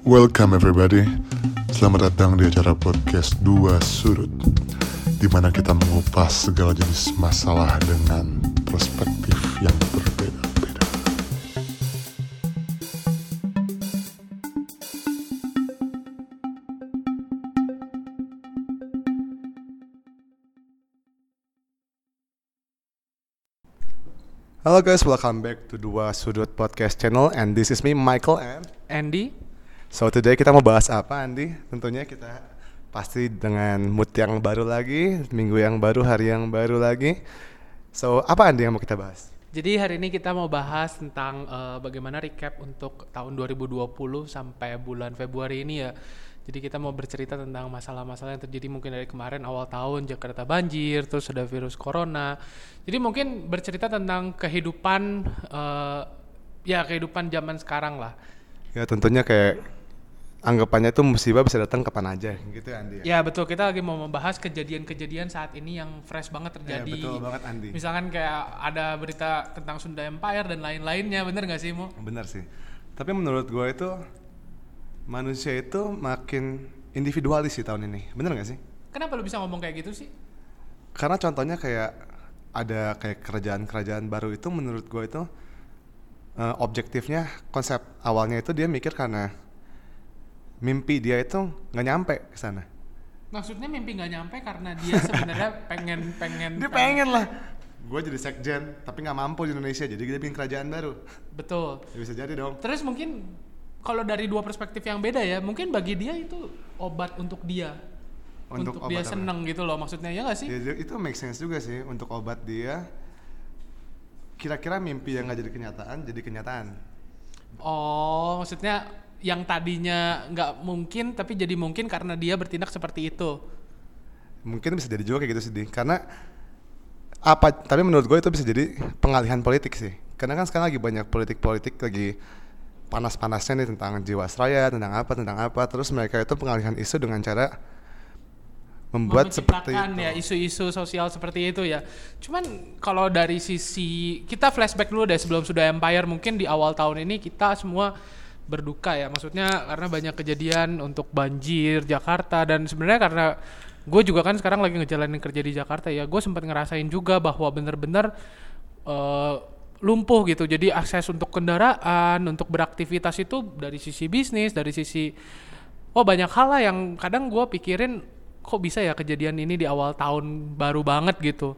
Welcome everybody. Selamat datang di acara podcast Dua Sudut di mana kita mengupas segala jenis masalah dengan perspektif yang berbeda-beda. Halo guys, welcome back to Dua Sudut Podcast Channel and this is me Michael and Andy So today kita mau bahas apa Andi? Tentunya kita pasti dengan mood yang baru lagi, minggu yang baru, hari yang baru lagi So apa Andi yang mau kita bahas? Jadi hari ini kita mau bahas tentang eh, bagaimana recap untuk tahun 2020 sampai bulan Februari ini ya. Jadi kita mau bercerita tentang masalah-masalah yang terjadi mungkin dari kemarin awal tahun Jakarta banjir, terus ada virus corona. Jadi mungkin bercerita tentang kehidupan eh, ya kehidupan zaman sekarang lah. Ya tentunya kayak anggapannya tuh musibah bisa datang kapan aja gitu ya Andi Ya betul kita lagi mau membahas kejadian-kejadian saat ini yang fresh banget Ya, terjadi. betul banget Andi Misalkan kayak ada berita tentang Sunda Empire dan lain-lainnya, bener gak sih Mo? Bener sih Tapi menurut gue itu manusia itu makin individualis sih tahun ini Bener gak sih? Kenapa lu bisa ngomong kayak gitu sih? Karena contohnya kayak ada kayak kerajaan-kerajaan baru itu menurut gue itu eh, objektifnya konsep awalnya itu dia mikir karena mimpi dia itu nggak nyampe ke sana. Maksudnya mimpi nggak nyampe karena dia sebenarnya pengen pengen Dia pengen lah. Gue jadi sekjen tapi nggak mampu di Indonesia jadi dia bikin kerajaan baru. betul. Ya bisa jadi dong. Terus mungkin kalau dari dua perspektif yang beda ya, mungkin bagi dia itu obat untuk dia. Untuk Untuk, dia apa? seneng gitu loh maksudnya ya nggak sih? Ya, itu make sense juga sih untuk obat dia. Kira-kira mimpi yang nggak jadi kenyataan jadi kenyataan. Oh, maksudnya yang tadinya nggak mungkin tapi jadi mungkin karena dia bertindak seperti itu. Mungkin bisa jadi juga kayak gitu sih Di. karena apa tapi menurut gue itu bisa jadi pengalihan politik sih karena kan sekarang lagi banyak politik-politik lagi panas-panasnya nih tentang jiwasraya tentang apa tentang apa terus mereka itu pengalihan isu dengan cara membuat seperti itu ya isu-isu sosial seperti itu ya. Cuman kalau dari sisi kita flashback dulu deh sebelum sudah Empire mungkin di awal tahun ini kita semua berduka ya. Maksudnya karena banyak kejadian untuk banjir Jakarta dan sebenarnya karena gue juga kan sekarang lagi ngejalanin kerja di Jakarta ya. Gue sempat ngerasain juga bahwa bener-bener eh, lumpuh gitu. Jadi akses untuk kendaraan, untuk beraktivitas itu dari sisi bisnis, dari sisi oh banyak hal lah yang kadang gue pikirin kok bisa ya kejadian ini di awal tahun baru banget gitu.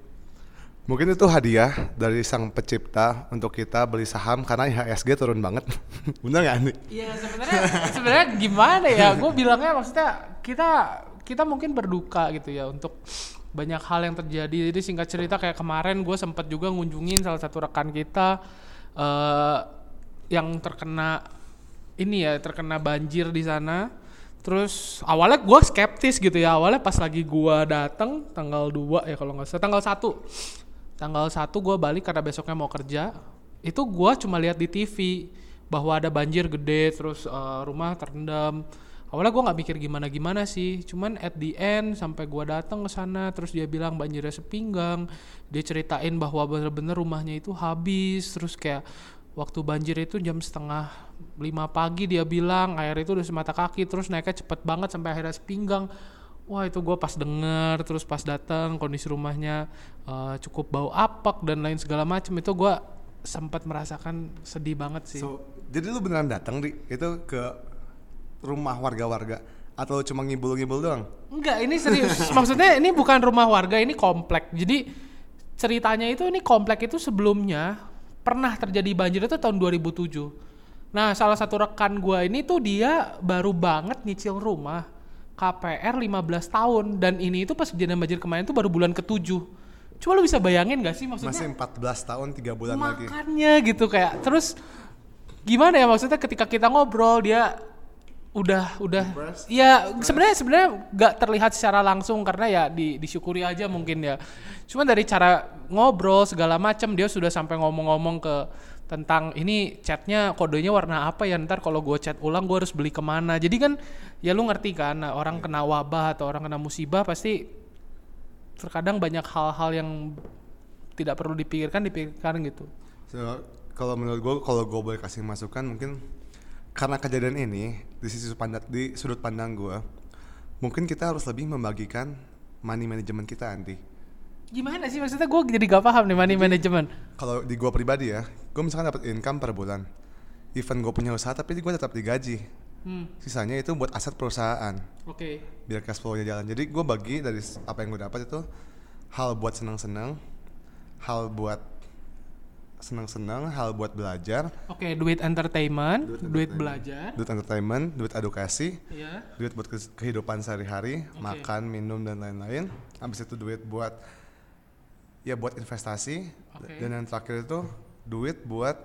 Mungkin itu hadiah dari sang pencipta untuk kita beli saham karena IHSG turun banget bener nggak nih Iya sebenarnya sebenarnya gimana ya? Gue bilangnya maksudnya kita kita mungkin berduka gitu ya untuk banyak hal yang terjadi. Jadi singkat cerita kayak kemarin gue sempat juga ngunjungin salah satu rekan kita eh yang terkena ini ya terkena banjir di sana. Terus awalnya gue skeptis gitu ya awalnya pas lagi gue datang tanggal 2 ya kalau nggak salah tanggal 1 tanggal 1 gue balik karena besoknya mau kerja. Itu gue cuma lihat di TV bahwa ada banjir gede terus eh, rumah terendam. Awalnya gue nggak mikir gimana gimana sih. Cuman at the end sampai gue datang ke sana terus dia bilang banjirnya sepinggang. Dia ceritain bahwa bener-bener rumahnya itu habis. Terus kayak waktu banjir itu jam setengah lima pagi dia bilang air itu udah semata kaki terus naiknya cepet banget sampai akhirnya sepinggang wah itu gue pas denger terus pas datang kondisi rumahnya eh, cukup bau apak dan lain segala macem itu gue sempat merasakan sedih banget sih so jadi lu beneran datang di itu ke rumah warga-warga atau cuma ngibul-ngibul doang Enggak, ini serius. Maksudnya ini bukan rumah warga, ini komplek. Jadi ceritanya itu ini komplek itu sebelumnya pernah terjadi banjir itu tahun 2007. Nah, salah satu rekan gua ini tuh dia baru banget nyicil rumah KPR 15 tahun dan ini itu pas kejadian banjir kemarin tuh baru bulan ke-7. Coba lu bisa bayangin gak sih maksudnya? masih 14 tahun tiga bulan lagi Makannya gitu kayak terus gimana ya maksudnya ketika kita ngobrol dia udah udah Depressed? ya sebenarnya sebenarnya nggak terlihat secara langsung karena ya di, disyukuri aja mungkin ya cuman dari cara ngobrol segala macam dia sudah sampai ngomong-ngomong ke tentang ini chatnya kodenya warna apa ya ntar kalau gue chat ulang gue harus beli ke mana. Jadi kan ya lu ngerti kan orang kena wabah atau orang kena musibah pasti terkadang banyak hal-hal yang tidak perlu dipikirkan dipikirkan gitu. So, kalau menurut gue kalau gue boleh kasih masukan mungkin karena kejadian ini di sisi pandang di sudut pandang gue mungkin kita harus lebih membagikan money management kita nanti Gimana sih? Maksudnya gue jadi gak paham nih money management. kalau di gue pribadi ya gue misalkan dapat income per bulan even gue punya usaha tapi gue tetap digaji Hmm, sisanya itu buat aset perusahaan oke. biar cash flow-nya jalan jadi gue bagi dari apa yang gue dapat itu hal buat senang-senang hal buat senang-senang hal buat belajar Oke, duit entertainment, duit, entertainment, belajar. duit entertainment duit edukasi Iya. duit buat kehidupan sehari-hari Oke. makan minum dan lain-lain habis itu duit buat ya buat investasi Oke. dan yang terakhir itu duit buat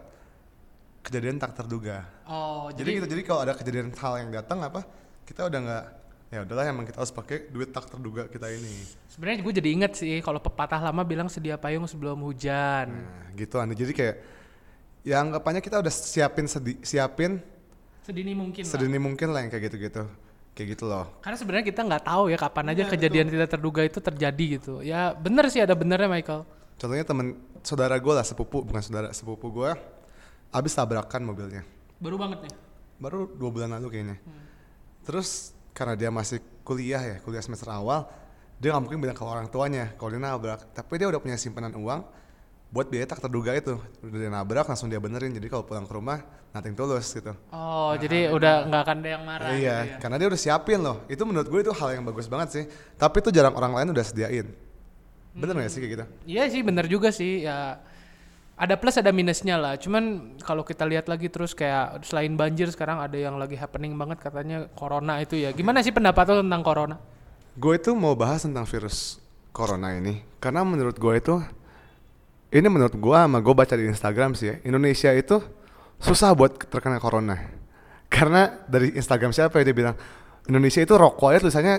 kejadian tak terduga Oh, jadi, jadi, gitu jadi kalau ada kejadian hal yang datang apa kita udah nggak ya udahlah emang kita harus pakai duit tak terduga kita ini sebenarnya gue jadi inget sih kalau pepatah lama bilang sedia payung sebelum hujan. nah gitu Andi jadi kayak ya anggapannya kita udah siapin sedi- siapin Sedini mungkin lah. sedini mungkin lah yang kayak gitu-gitu kayak gitu loh Karena sebenarnya kita nggak tahu ya kapan aja Iya, kejadian tidak terduga itu terjadi gitu. Ya bener sih ada benernya Michael. Contohnya temen saudara gue lah sepupu bukan saudara sepupu gue abis tabrakan mobilnya. Baru banget nih. baru dua bulan lalu kayaknya. Hmm. terus karena dia masih kuliah ya kuliah semester awal dia nggak mungkin bilang ke orang tuanya kalau dia nabrak. Tapi dia udah punya simpanan uang buat biaya tak terduga itu. Udah dia nabrak langsung dia benerin. Jadi kalau pulang ke rumah nothing tulus gitu. Oh, jadi udah nggak akan ada yang marah. iya gitu ya. karena dia udah siapin loh. Itu menurut gue itu hal yang bagus banget sih. Tapi itu jarang orang lain udah sediain bener nggak sih kayak gitu? Iya sih bener juga sih ya. Ada plus ada minusnya lah. Cuman kalau kita lihat lagi terus kayak selain banjir sekarang ada yang lagi happening banget katanya corona itu ya. Gimana sih pendapat lo tentang corona? Gue itu mau bahas tentang virus corona ini. Karena menurut gue itu ini menurut gue sama gue baca di Instagram sih ya Indonesia itu susah buat terkena corona. Karena dari Instagram siapa ya dia bilang Indonesia itu rokoknya tulisannya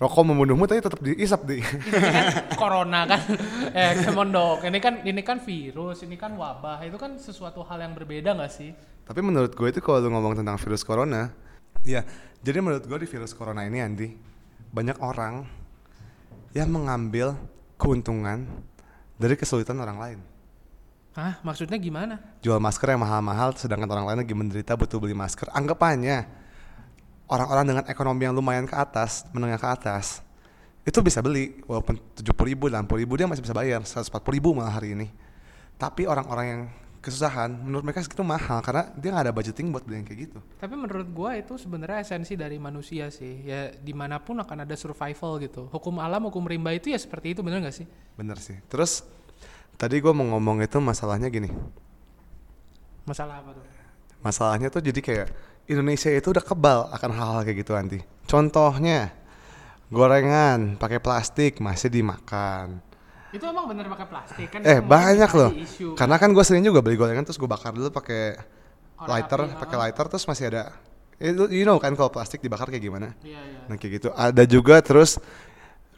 rokok membunuhmu tapi tetap diisap di. Ini kan corona kan. Eh come on dong ini kan ini kan virus ini kan wabah. Itu kan sesuatu hal yang berbeda nggak sih? Tapi menurut gue itu kalau lu ngomong tentang virus corona ya jadi menurut gue di virus corona ini Andi banyak orang yang mengambil keuntungan dari kesulitan orang lain. Hah? Maksudnya gimana? Jual masker yang mahal-mahal sedangkan orang lain lagi menderita butuh beli masker. Anggapannya orang-orang dengan ekonomi yang lumayan ke atas menengah ke atas itu bisa beli walaupun 70 ribu 60 ribu dia masih bisa bayar 140 ribu malah hari ini. Tapi orang-orang yang kesusahan menurut mereka segitu mahal karena dia nggak ada budgeting buat beli yang kayak gitu. Tapi menurut gua itu sebenarnya esensi dari manusia sih. Ya di mana pun akan ada survival gitu. Hukum alam hukum rimba itu ya seperti itu bener nggak sih? Bener sih. Terus tadi gue mau ngomong itu masalahnya gini. Masalah apa tuh masalahnya tuh jadi kayak Indonesia itu udah kebal akan hal-hal kayak gitu nanti. Contohnya gorengan pakai plastik masih dimakan. itu emang bener pakai plastik kan Eh banyak loh. isu. Karena kan gue sering juga beli gorengan terus gue bakar dulu pakai lighter, pakai lighter terus masih ada. You know kan kalau plastik dibakar kayak gimana? Iya, iya. Nah kayak gitu. Ada juga terus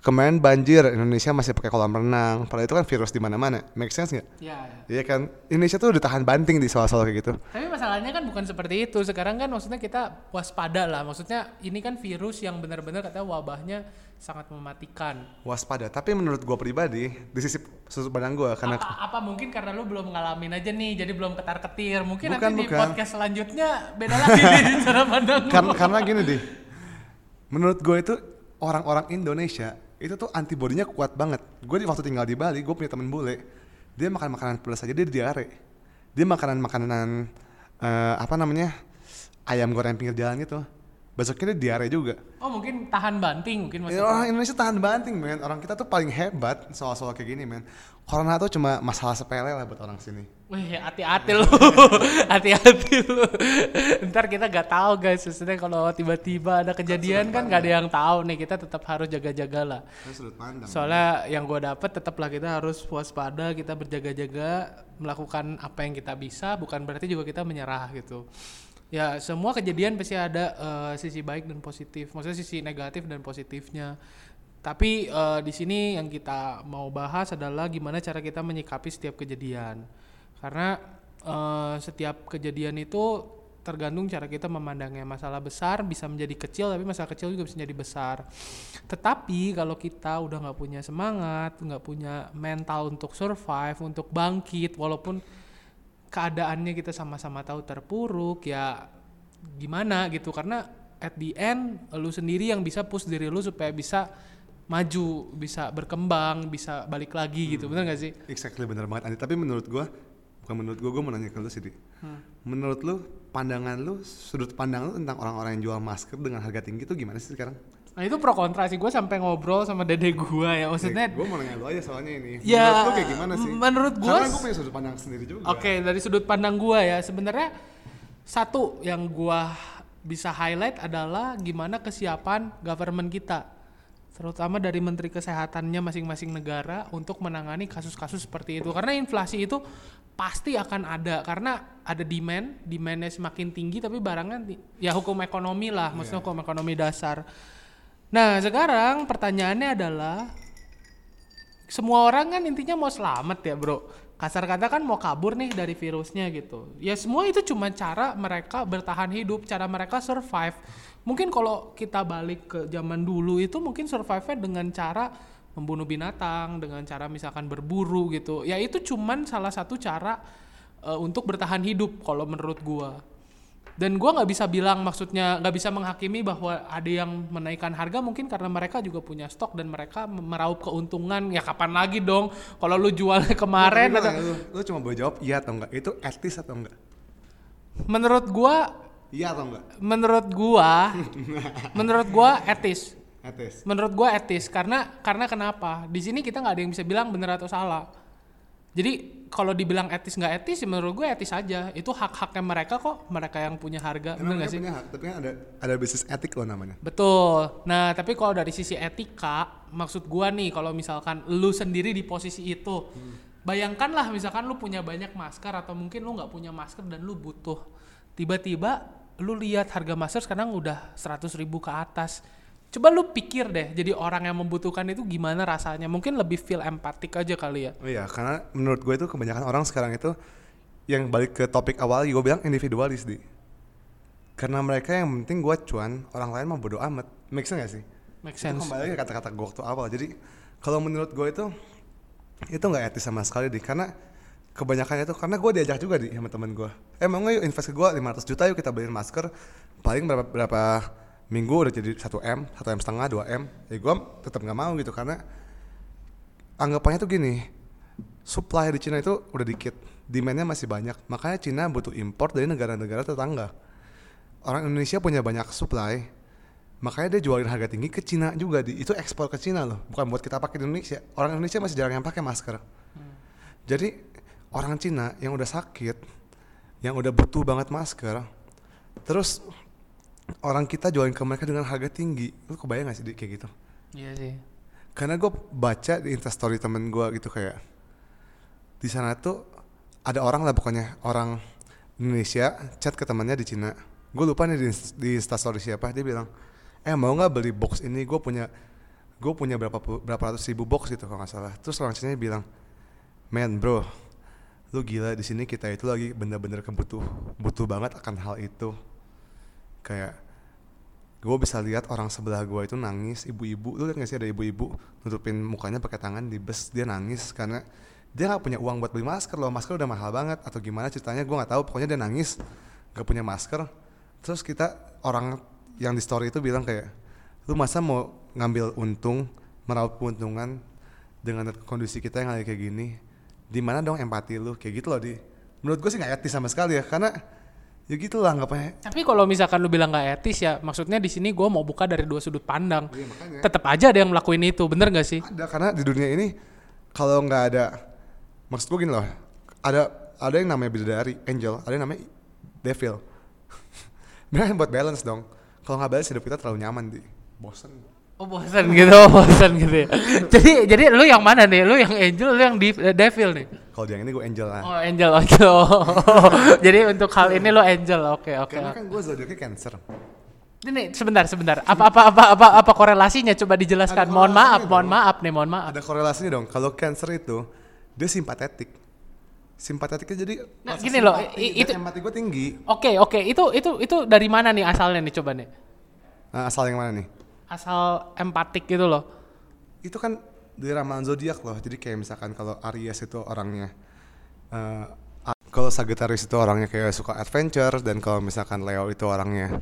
kemarin banjir Indonesia masih pakai kolam renang. Padahal itu kan virus di mana-mana. Make sense nggak? Iya, iya. Iya kan Indonesia tuh udah tahan banting di soal-soal kayak gitu. Tapi masalahnya kan bukan seperti itu. Sekarang kan maksudnya kita waspada lah. Maksudnya ini kan virus yang benar-benar katanya wabahnya sangat mematikan. Waspada. Tapi menurut gue pribadi di sisi sudut pandang gue karena Apa, apa mungkin karena lu belum ngalamin aja nih, jadi belum ketar-ketir. Mungkin Bukan, nanti di bukan. podcast selanjutnya beda lagi nih cara pandang karena karena gini deh menurut gue itu orang-orang Indonesia itu tuh antibodinya kuat banget. Gue di waktu tinggal di Bali gue punya temen bule. Dia makan makanan pedas aja dia diare. Dia makanan makanan eh, apa namanya ayam goreng pinggir jalan gitu besoknya dia diare juga Oh mungkin tahan banting mungkin Ya, maksudnya. orang Indonesia tahan banting men orang kita tuh paling hebat soal-soal kayak gini men corona tuh cuma masalah sepele lah buat orang sini Wih, hati-hati lu. hati-hati lu. Ntar kita gak tahu guys, maksudnya kalau tiba-tiba ada kejadian kan gak ada yang tahu nih, kita tetap harus jaga-jaga lah. Itu sudut pandang Soalnya yang gue dapet tetaplah kita harus waspada, kita berjaga-jaga, melakukan apa yang kita bisa, bukan berarti juga kita menyerah gitu. Ya semua kejadian pasti ada eh, sisi baik dan positif, maksudnya sisi negatif dan positifnya. Tapi eh, di sini yang kita mau bahas adalah gimana cara kita menyikapi setiap kejadian, karena eh, setiap kejadian itu tergantung cara kita memandangnya. Masalah besar bisa menjadi kecil tapi masalah kecil juga bisa menjadi besar. Tetapi kalau kita udah nggak punya semangat nggak punya mental untuk survive untuk bangkit walaupun keadaannya kita sama-sama tahu terpuruk ya gimana gitu karena at the end lu sendiri yang bisa push diri lu supaya bisa maju bisa berkembang bisa balik lagi gitu bener gak sih Exactly bener banget Andi. Tapi menurut gua bukan menurut gua, gua mau nanya ke lu sih. Di. Menurut lu pandangan lu sudut pandang lu tentang orang-orang yang jual masker dengan harga tinggi itu gimana sih sekarang? Nah itu pro kontra sih gue sampai ngobrol sama dede gue ya maksudnya gue mau nanya lu aja soalnya ini. Ya, menurut lu kayak gimana sih? menurut gua Karena gue punya sudut pandang sendiri juga. Oke, dari sudut pandang gua ya, sebenarnya satu yang gua bisa highlight adalah gimana kesiapan government kita, terutama dari menteri kesehatannya masing-masing negara untuk menangani kasus-kasus seperti itu. Karena inflasi itu pasti akan ada karena ada demand, demandnya semakin tinggi tapi barangnya ya hukum ekonomi lah, maksudnya hukum ekonomi dasar. Nah sekarang pertanyaannya adalah semua orang kan intinya mau selamat ya bro. Kasar kata kan mau kabur nih dari virusnya gitu. Ya semua itu cuma cara mereka bertahan hidup cara mereka survive. Mungkin kalau kita balik ke zaman dulu itu mungkin survive-nya dengan cara membunuh binatang dengan cara misalkan berburu gitu. Ya itu cuman salah satu cara eh, untuk bertahan hidup kalau menurut gua dan gua nggak bisa bilang maksudnya nggak bisa menghakimi bahwa ada yang menaikkan harga mungkin karena mereka juga punya stok dan mereka meraup keuntungan ya kapan lagi dong kalau lu jualnya kemarin gua atau- lu, lu cuma boleh jawab iya atau enggak. Itu etis atau enggak? menurut gua Iya atau enggak? menurut gua menurut gua etis Etis. menurut gua etis karena karena kenapa di sini kita nggak ada yang bisa bilang benar atau salah jadi kalau dibilang etis nggak etis ya menurut gue etis aja itu hak haknya mereka kok mereka yang punya harga Emang bener nggak sih punya hak, tapi kan ada ada bisnis etik loh namanya. Betul. Nah, tapi kalau dari sisi etika, maksud gua nih kalau misalkan lu sendiri di posisi itu, bayangkanlah misalkan lu punya banyak masker atau mungkin lu nggak punya masker dan lu butuh. Tiba-tiba lu lihat harga masker sekarang udah 100.000 ribu ke atas. Coba lu pikir deh, jadi orang yang membutuhkan itu gimana rasanya? Mungkin lebih feel empatik aja kali ya. Oh iya, karena menurut gue itu kebanyakan orang sekarang itu yang balik ke topik awal gue bilang individualis di. Karena mereka yang penting gue cuan, orang lain mah bodo amat. Make sense gak sih? Make Itu sense. kembali ke kata-kata gue waktu awal. Jadi kalau menurut gue itu itu nggak etis sama sekali di karena kebanyakan itu karena gue diajak juga di sama temen gue. Eh mau nggak yuk invest ke gue 500 juta yuk kita beliin masker. Paling berapa berapa minggu udah jadi 1 m, 1 m setengah, 2 m. Ya gue tetap nggak mau gitu karena anggapannya tuh gini supply di Cina itu udah dikit demandnya masih banyak. Makanya Cina butuh import dari negara-negara tetangga. Orang Indonesia punya banyak supply makanya dia jualin harga tinggi ke Cina juga di itu ekspor ke Cina loh. Bukan buat kita pakai di Indonesia. Orang Indonesia masih jarang yang pakai masker. Jadi orang Cina yang udah sakit yang udah butuh banget masker terus orang kita jualin ke mereka dengan harga tinggi. Lu kebayang gak sih Di, kayak gitu? Iya sih. karena gue baca di instastory temen gue gitu kayak di sana tuh ada orang lah pokoknya orang Indonesia chat ke temannya di Cina. Gue lupa nih di, di instastory siapa dia bilang eh mau nggak beli box ini? Gue punya gue punya berapa berapa ratus ribu box gitu kalau nggak salah. Terus orang Cina bilang man bro lu gila di sini kita itu lagi bener-bener kebutuh butuh banget akan hal itu kayak gue bisa lihat orang sebelah gue itu nangis ibu-ibu. Lu lihat gak sih ada ibu-ibu nutupin mukanya pakai tangan di bus dia nangis karena dia nggak punya uang buat beli masker loh. Masker udah mahal banget atau gimana ceritanya gue nggak tahu. Pokoknya dia nangis gak punya masker. Terus kita orang yang di story itu bilang kayak lu masa mau ngambil untung meraup keuntungan dengan kondisi kita yang lagi kayak gini? Di mana dong empati lu? Kayak gitu loh di. Menurut gue sih nggak etis sama sekali ya karena ya gitu lah nggak Tapi kalau misalkan lu bilang nggak etis ya, maksudnya di sini gue mau buka dari dua sudut pandang. Iya, makanya. Tetap aja ada yang ngelakuin itu, bener gak sih? ada karena di dunia ini kalau nggak ada maksud gue gini loh ada ada yang namanya bidadari angel ada yang namanya devil mereka buat balance dong kalau nggak balance hidup kita terlalu nyaman di bosen Oh bosan gitu, oh, bosan gitu ya. jadi jadi lu yang mana nih? Lu yang angel, lu yang eh, devil nih? Kalau yang ini gue angel lah Oh angel, angel. Oh. jadi untuk hal ini lu angel, oke oke. karena kan gue zodiaknya cancer Ini sebentar sebentar. Apa apa apa apa apa korelasinya? Coba dijelaskan. Mohon maaf, mohon maaf nih, mohon maaf. ada korelasinya dong kalau cancer itu dia simpatetik simpatetiknya jadi Nah, gini loh, itu- empati gue tinggi Oke oke, itu itu itu dari mana nih asalnya nih coba nih? nah, asal yang mana nih Asal empatik gitu loh. itu kan dari ramalan zodiak loh. Jadi kayak misalkan kalau Aries itu orangnya a- kalau Sagittarius itu orangnya kayak suka adventure dan kalau misalkan Leo itu orangnya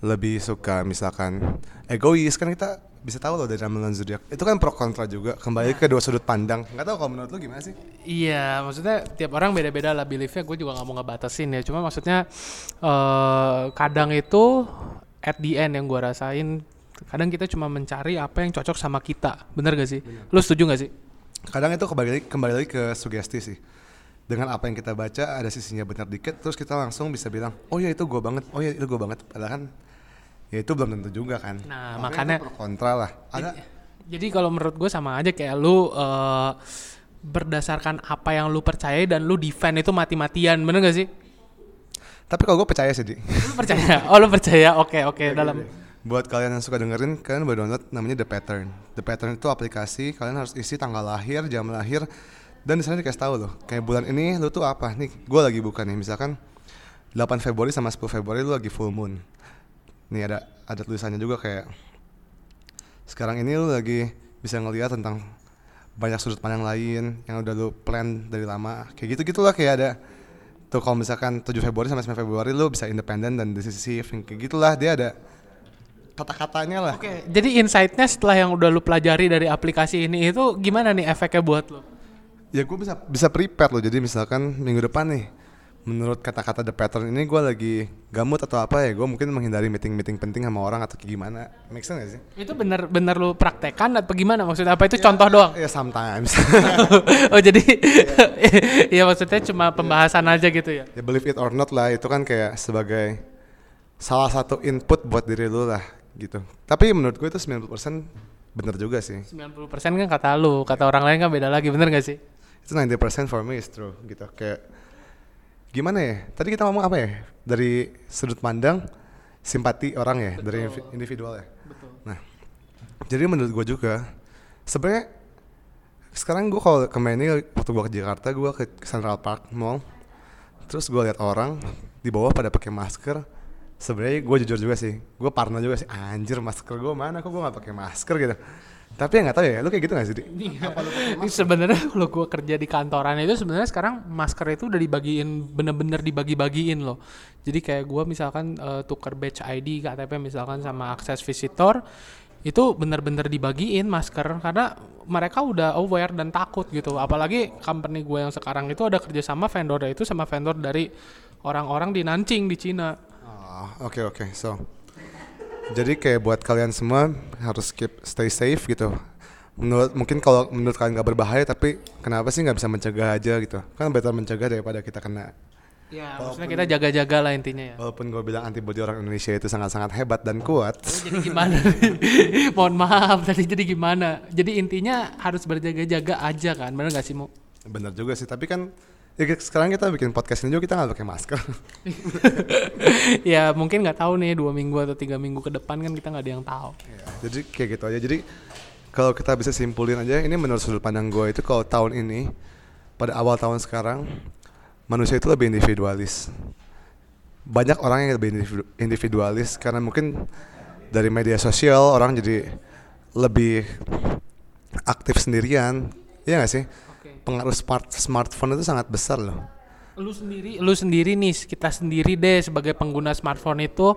lebih suka misalkan egois. Kan kita bisa tahu loh dari ramalan zodiak. Itu kan pro kontra juga. Kembali ke dua sudut pandang. Nggak tahu kalau menurut lu gimana sih? Iya, maksudnya tiap orang beda-beda lah. Beliefnya. Gue juga nggak mau ngebatasin ya. Cuma maksudnya eh kadang itu at the end yang gue rasain, kadang kita cuma mencari apa yang cocok sama kita. Bener gak sih? Lu setuju gak sih? kadang itu kembali lagi, kembali lagi ke sugesti sih dengan apa yang kita baca ada sisinya benar dikit terus kita langsung bisa bilang oh ya itu gue banget oh ya itu gue banget padahal kan ya itu belum tentu juga kan Nah, Makanya makanya- pro kontra lah ada Jadi kalau menurut gue sama aja kayak lu eh, berdasarkan apa yang lu percayai dan lu defend itu mati-matian. Bener gak sih? tapi kalau gue percaya sih di Lu percaya? Oh lu percaya? Oke oke dalam. Buat kalian yang suka dengerin kalian boleh download namanya The Pattern. The Pattern itu aplikasi kalian harus isi tanggal lahir jam lahir dan di sana dikasih tahu loh kayak bulan ini lu tuh apa? Nih gue lagi buka nih misalkan 8 Februari sama 10 Februari lu lagi full moon. Nih ada ada tulisannya juga kayak sekarang ini lu lagi bisa ngelihat tentang banyak sudut pandang lain yang udah lu plan dari lama. Kayak gitu gitulah kayak ada tuh kalau misalkan 7 Februari sampai 9 Februari lu bisa independen dan decisif yang kayak gitulah. Dia ada kata-katanya lah. Oke, jadi insight-nya setelah yang udah lu pelajari dari aplikasi ini itu gimana nih efeknya buat lu? ya gue bisa bisa prepare loh. Jadi misalkan minggu depan nih menurut kata-kata the pattern ini gue lagi gamut atau apa ya gue mungkin menghindari meeting-meeting penting sama orang atau kayak gimana. Make sense gak sih? Itu bener-bener lu praktekan atau gimana? Maksudnya apa? Itu contoh doang? ya sometimes. Oh jadi ya maksudnya cuma pembahasan aja gitu ya? ya believe it or not lah itu kan kayak sebagai salah satu input buat diri lu lah gitu. Tapi menurut gue itu 90% bener juga sih. 90% kan kata lu, kata orang lain kan beda lagi, bener gak sih? itu 90% for me is true gitu. Kayak gimana ya? Tadi kita ngomong apa ya? Dari sudut pandang simpati orang ya dari invi- individual ya. Betul. nah jadi menurut gue juga sebenarnya sekarang gue kalau kemarin ini waktu gue ke Jakarta gue ke Central Park Mall terus gue lihat orang di bawah pada pakai masker sebenarnya gue jujur juga sih gue parno juga sih anjir masker gue mana kok gue nggak pakai masker gitu tapi ya nggak tahu ya lu kayak gitu gak sih Di? Ini sebenarnya kalau gua kerja di kantoran itu sebenarnya sekarang masker itu udah dibagiin bener-bener dibagi-bagiin loh. Jadi kayak gua misalkan eh, tuker badge ID KTP misalkan sama akses visitor itu bener-bener dibagiin masker karena mereka udah aware dan takut gitu. Apalagi company gue yang sekarang itu ada kerjasama vendor itu sama vendor dari orang-orang di Nanjing di Cina. Oh, oke oke. So, jadi kayak buat kalian semua harus keep stay safe gitu. Menurut mungkin kalau menurut kalian nggak berbahaya, tapi kenapa sih nggak bisa mencegah aja gitu? Kan better mencegah daripada kita kena. Ya, maksudnya kita jaga-jaga lah intinya ya. Walaupun gue bilang antibody orang Indonesia itu sangat-sangat hebat dan kuat. jadi gimana? Mohon maaf tadi jadi gimana? Jadi intinya harus berjaga-jaga aja kan, bener gak sih mu? Bener juga sih, tapi kan ya sekarang kita bikin podcast ini juga kita nggak pakai masker. ya mungkin nggak tahu nih dua minggu atau tiga minggu ke depan kan kita nggak ada yang tahu. Ya, jadi kayak gitu aja. Jadi kalau kita bisa simpulin aja, ini menurut sudut pandang gue itu kalau tahun ini pada awal tahun sekarang manusia itu lebih individualis. Banyak orang yang lebih individu- individualis karena mungkin dari media sosial orang jadi lebih aktif sendirian. Iya gak sih? Pengaruh smart smartphone itu sangat besar loh. Lu sendiri, lu sendiri nih, kita sendiri deh sebagai pengguna smartphone itu,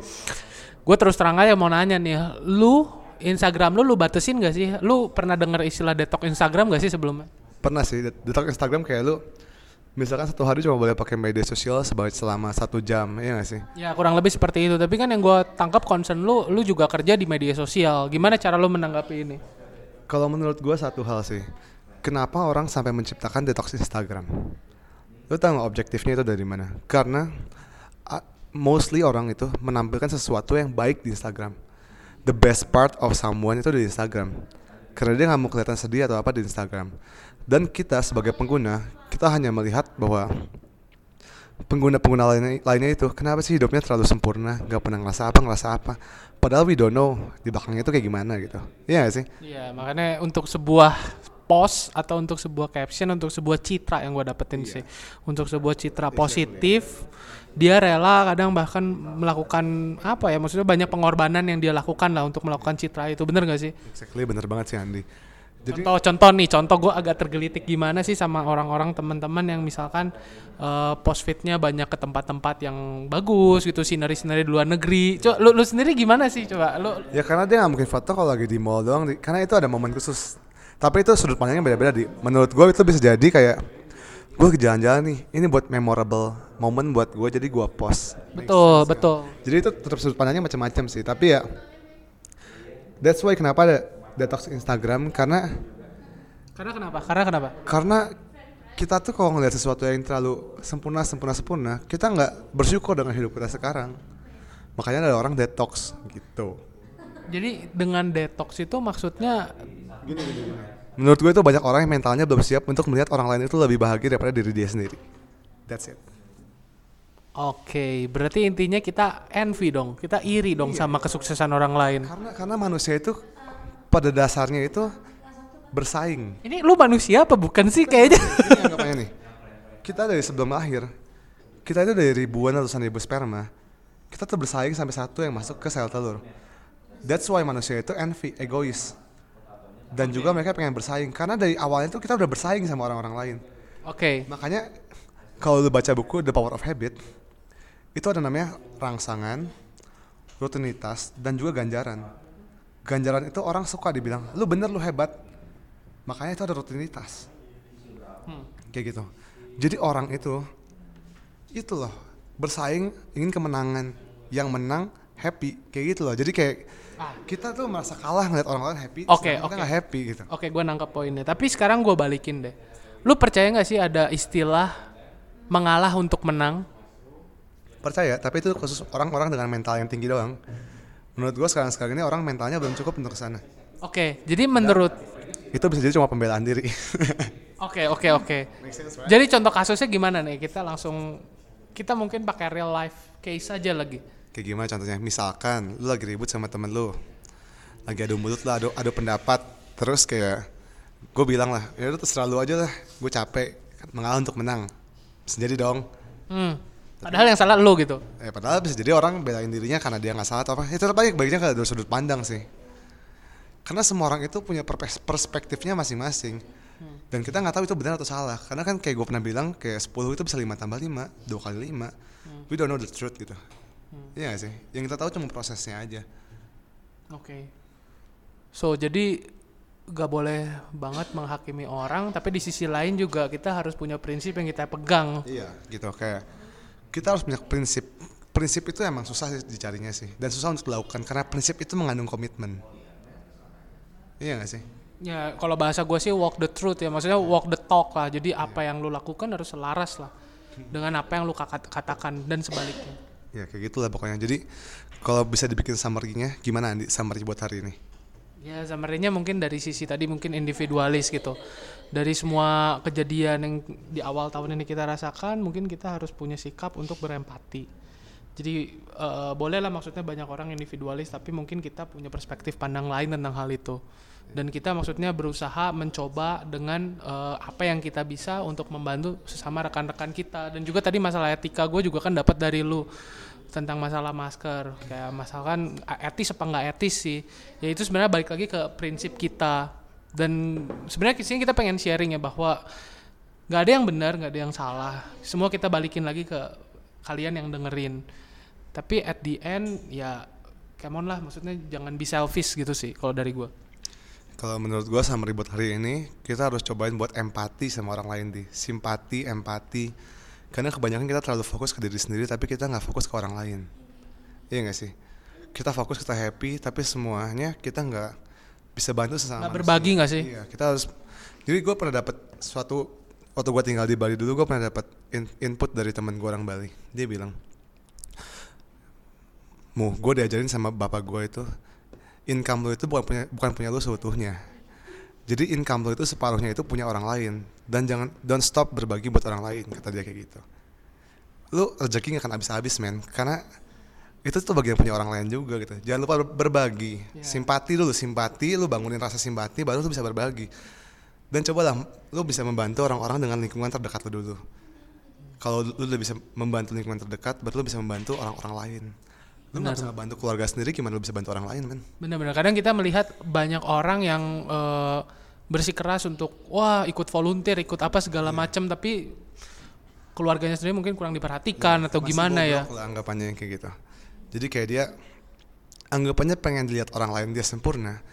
gue terus terang aja mau nanya nih, lu Instagram lu lu batasin gak sih? Lu pernah denger istilah detox Instagram gak sih sebelumnya? Pernah sih det- detox Instagram kayak lu misalkan satu hari cuma boleh pakai media sosial sebagai selama satu jam, iya gak sih? Ya kurang lebih seperti itu. Tapi kan yang gue tangkap concern lu, lu juga kerja di media sosial. Gimana cara lu menanggapi ini? Kalau menurut gue satu hal sih, kenapa orang sampai menciptakan detox Instagram? Lo tau gak objektifnya itu dari mana? Karena uh, mostly orang itu menampilkan sesuatu yang baik di Instagram. The best part of someone itu di Instagram. Karena dia nggak mau kelihatan sedih atau apa di Instagram. Dan kita sebagai pengguna, kita hanya melihat bahwa pengguna-pengguna lainnya, lainnya itu kenapa sih hidupnya terlalu sempurna, nggak pernah ngerasa apa ngerasa apa. Padahal we don't know di belakangnya itu kayak gimana gitu. Iya gak sih? Iya, makanya untuk sebuah post atau untuk sebuah caption, untuk sebuah citra yang gue dapetin sih, untuk sebuah citra positif, dia rela kadang bahkan melakukan apa ya, maksudnya banyak pengorbanan yang dia lakukan lah untuk melakukan citra itu, bener gak sih? Exactly bener banget sih Andi. Jadi- Contoh-contoh nih, contoh gue agak tergelitik gimana sih sama orang-orang teman-teman yang misalkan eh, post fitnya banyak ke tempat-tempat yang bagus gitu, sinari-sinari di luar negeri. Coba lu, lu sendiri gimana sih coba? Lu Ya karena dia nggak mungkin foto kalau lagi di mall doang, di- karena itu ada momen khusus. Tapi itu sudut pandangnya beda-beda di. Menurut gue itu bisa jadi kayak gue ke jalan-jalan nih, ini buat memorable momen buat gue, jadi gue post. betul, betul. Jadi itu tetap sudut pandangnya macam-macam sih, tapi ya that's why kenapa ada detox Instagram karena Karena kenapa? Karena kenapa? karena kita tuh kalau ngeliat sesuatu yang terlalu sempurna sempurna sempurna kita nggak bersyukur dengan hidup kita sekarang makanya ada orang detox gitu Jadi dengan detox itu maksudnya menurut gue itu banyak orang yang mentalnya belum siap untuk melihat orang lain itu lebih bahagia daripada diri dia sendiri. That's it. Oke, berarti intinya kita envy dong, kita iri dong sama kesuksesan orang lain. karena karena manusia itu pada dasarnya itu bersaing. Ini lu manusia apa bukan sih kayaknya? Ini anggapannya nih kita dari sebelum lahir kita itu dari ribuan ratusan ribu sperma kita tuh bersaing sampai satu yang masuk ke sel telur. That's why manusia itu envy egois dan juga mereka pengen bersaing. Karena dari awalnya tuh kita udah bersaing sama orang-orang lain. Oke, makanya kalau lu baca buku The Power of Habit itu ada namanya rangsangan rutinitas dan juga ganjaran. Ganjaran itu orang suka dibilang lu bener lu hebat. Makanya itu ada rutinitas. Kayak gitu. Jadi orang itu itu loh bersaing ingin kemenangan. Yang menang happy kayak gitu loh jadi kayak kita tuh merasa kalah ngeliat orang lain happy Oke, kita oke. nggak happy gitu oke, gue nangkep poinnya. Tapi sekarang gue balikin deh. Lu percaya nggak sih ada istilah mengalah untuk menang? percaya tapi itu khusus orang-orang dengan mental yang tinggi doang menurut gua sekarang sekarang ini orang mentalnya belum cukup untuk ke sana Oke, jadi menurut itu bisa jadi cuma pembelaan diri Oke oke oke. Jadi contoh kasusnya gimana nih? Kita langsung kita mungkin pakai real life case aja lagi. Kayak gimana contohnya? Misalkan lu lagi ribut sama temen lu lagi adu mulut lah adu, adu pendapat terus kayak gue bilang lah ya udah terserah lu aja lah gue capek mengalah untuk menang. Jadi dong. Hmm. Padahal yang salah lu gitu. eh padahal bisa jadi orang belain dirinya karena dia nggak salah atau apa. Itu tetap aja baiknya ke dari sudut pandang sih. Karena semua orang itu punya perspektifnya masing-masing. Dan kita nggak tahu itu benar atau salah. Karena kan kayak gue pernah bilang kayak 10 itu bisa 5 tambah 5 dua kali 5 we don't know the truth gitu Iya gak sih? Yang kita tahu cuma prosesnya aja. Oke. So jadi gak boleh banget menghakimi orang, tapi di sisi lain juga kita harus punya prinsip yang kita pegang. iya gitu. Kayak kita harus punya prinsip. Prinsip itu emang susah sih dicarinya sih. Dan susah untuk dilakukan karena prinsip itu mengandung komitmen. Iya gak sih? Ya kalau bahasa gue sih walk the truth ya, maksudnya walk the talk lah. Jadi apa yang lu lakukan harus selaras lah dengan apa yang lu katakan dan sebaliknya. Ya kayak gitulah pokoknya jadi kalau bisa dibikin summary-nya gimana Andi summary buat hari ini Ya summary-nya mungkin dari sisi tadi mungkin individualis gitu. Dari semua kejadian yang di awal tahun ini kita rasakan, mungkin kita harus punya sikap untuk berempati. Jadi eh, boleh lah maksudnya banyak orang individualis, tapi mungkin kita punya perspektif pandang lain tentang hal itu. Dan kita maksudnya berusaha mencoba dengan eh, apa yang kita bisa untuk membantu sesama rekan-rekan kita. Dan juga tadi masalah etika gue juga kan dapat dari lu tentang masalah masker. Kayak misalkan etis apa nggak etis sih? Ya itu sebenarnya balik lagi ke prinsip kita. Dan sebenarnya sini kita pengen sharing ya bahwa nggak ada yang benar nggak ada yang salah. Semua kita balikin lagi ke kalian yang dengerin. Tapi at the end ya come on lah. Maksudnya jangan be selfish gitu sih kalau dari gue kalau menurut gua summary buat hari ini kita harus cobain buat empati sama orang lain di. Simpati empati karena kebanyakan kita terlalu fokus ke diri sendiri tapi kita nggak fokus ke orang lain iya nggak sih kita fokus kita happy tapi semuanya kita nggak bisa bantu sesama manusia. berbagi nggak sih Iya, kita harus. Jadi gue pernah dapat suatu waktu gue tinggal di Bali dulu, gue pernah dapat in- input dari teman gue orang Bali. Dia bilang, mu, gue diajarin sama bapak gue itu, income lo itu bukan punya bukan punya lo seutuhnya. Jadi income lo itu separuhnya itu punya orang lain dan jangan don't stop berbagi buat orang lain kata dia kayak gitu. Lu rezeki gak akan habis-habis men karena itu tuh bagian punya orang lain juga gitu. Jangan lupa ber- berbagi. Simpati dulu, simpati, lu bangunin rasa simpati baru lu bisa berbagi. Dan cobalah lu bisa membantu orang-orang dengan lingkungan terdekat lu dulu. Kalau lu udah bisa membantu lingkungan terdekat, baru lu bisa membantu orang-orang lain. Lu nggak bisa bantu keluarga sendiri, gimana lu bisa bantu orang lain, men? Benar-benar. Kadang kita melihat banyak orang yang eh, bersikeras untuk wah ikut volunteer ikut apa segala macam tapi keluarganya sendiri mungkin kurang diperhatikan atau Masih gimana ya? lah anggapannya yang kayak gitu. Jadi kayak dia anggapannya pengen dilihat orang lain dia sempurna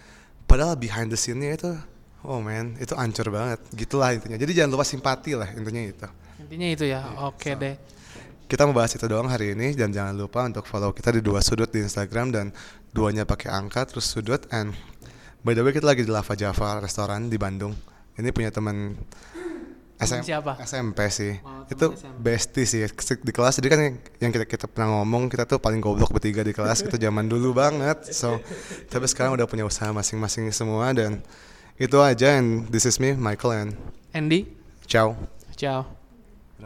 padahal behind the scene-nya itu oh man itu ancur banget. Gitulah intinya. Jadi jangan lupa simpati lah intinya itu. Intinya itu ya. Oke deh kita mau bahas itu doang hari ini dan jangan lupa untuk follow kita di dua sudut di Instagram dan duanya pakai angka terus sudut and by the way kita lagi di Lava Java restoran di Bandung. Ini punya teman SM siapa? SMP sih. Oh, itu SMP. bestie sih di kelas. Jadi kan yang- yang kita kita pernah ngomong kita tuh paling goblok bertiga di kelas. Itu zaman dulu banget. So tapi sekarang udah punya usaha masing-masing semua dan itu aja. And this is me Michael and Andy? Ciao. Ciao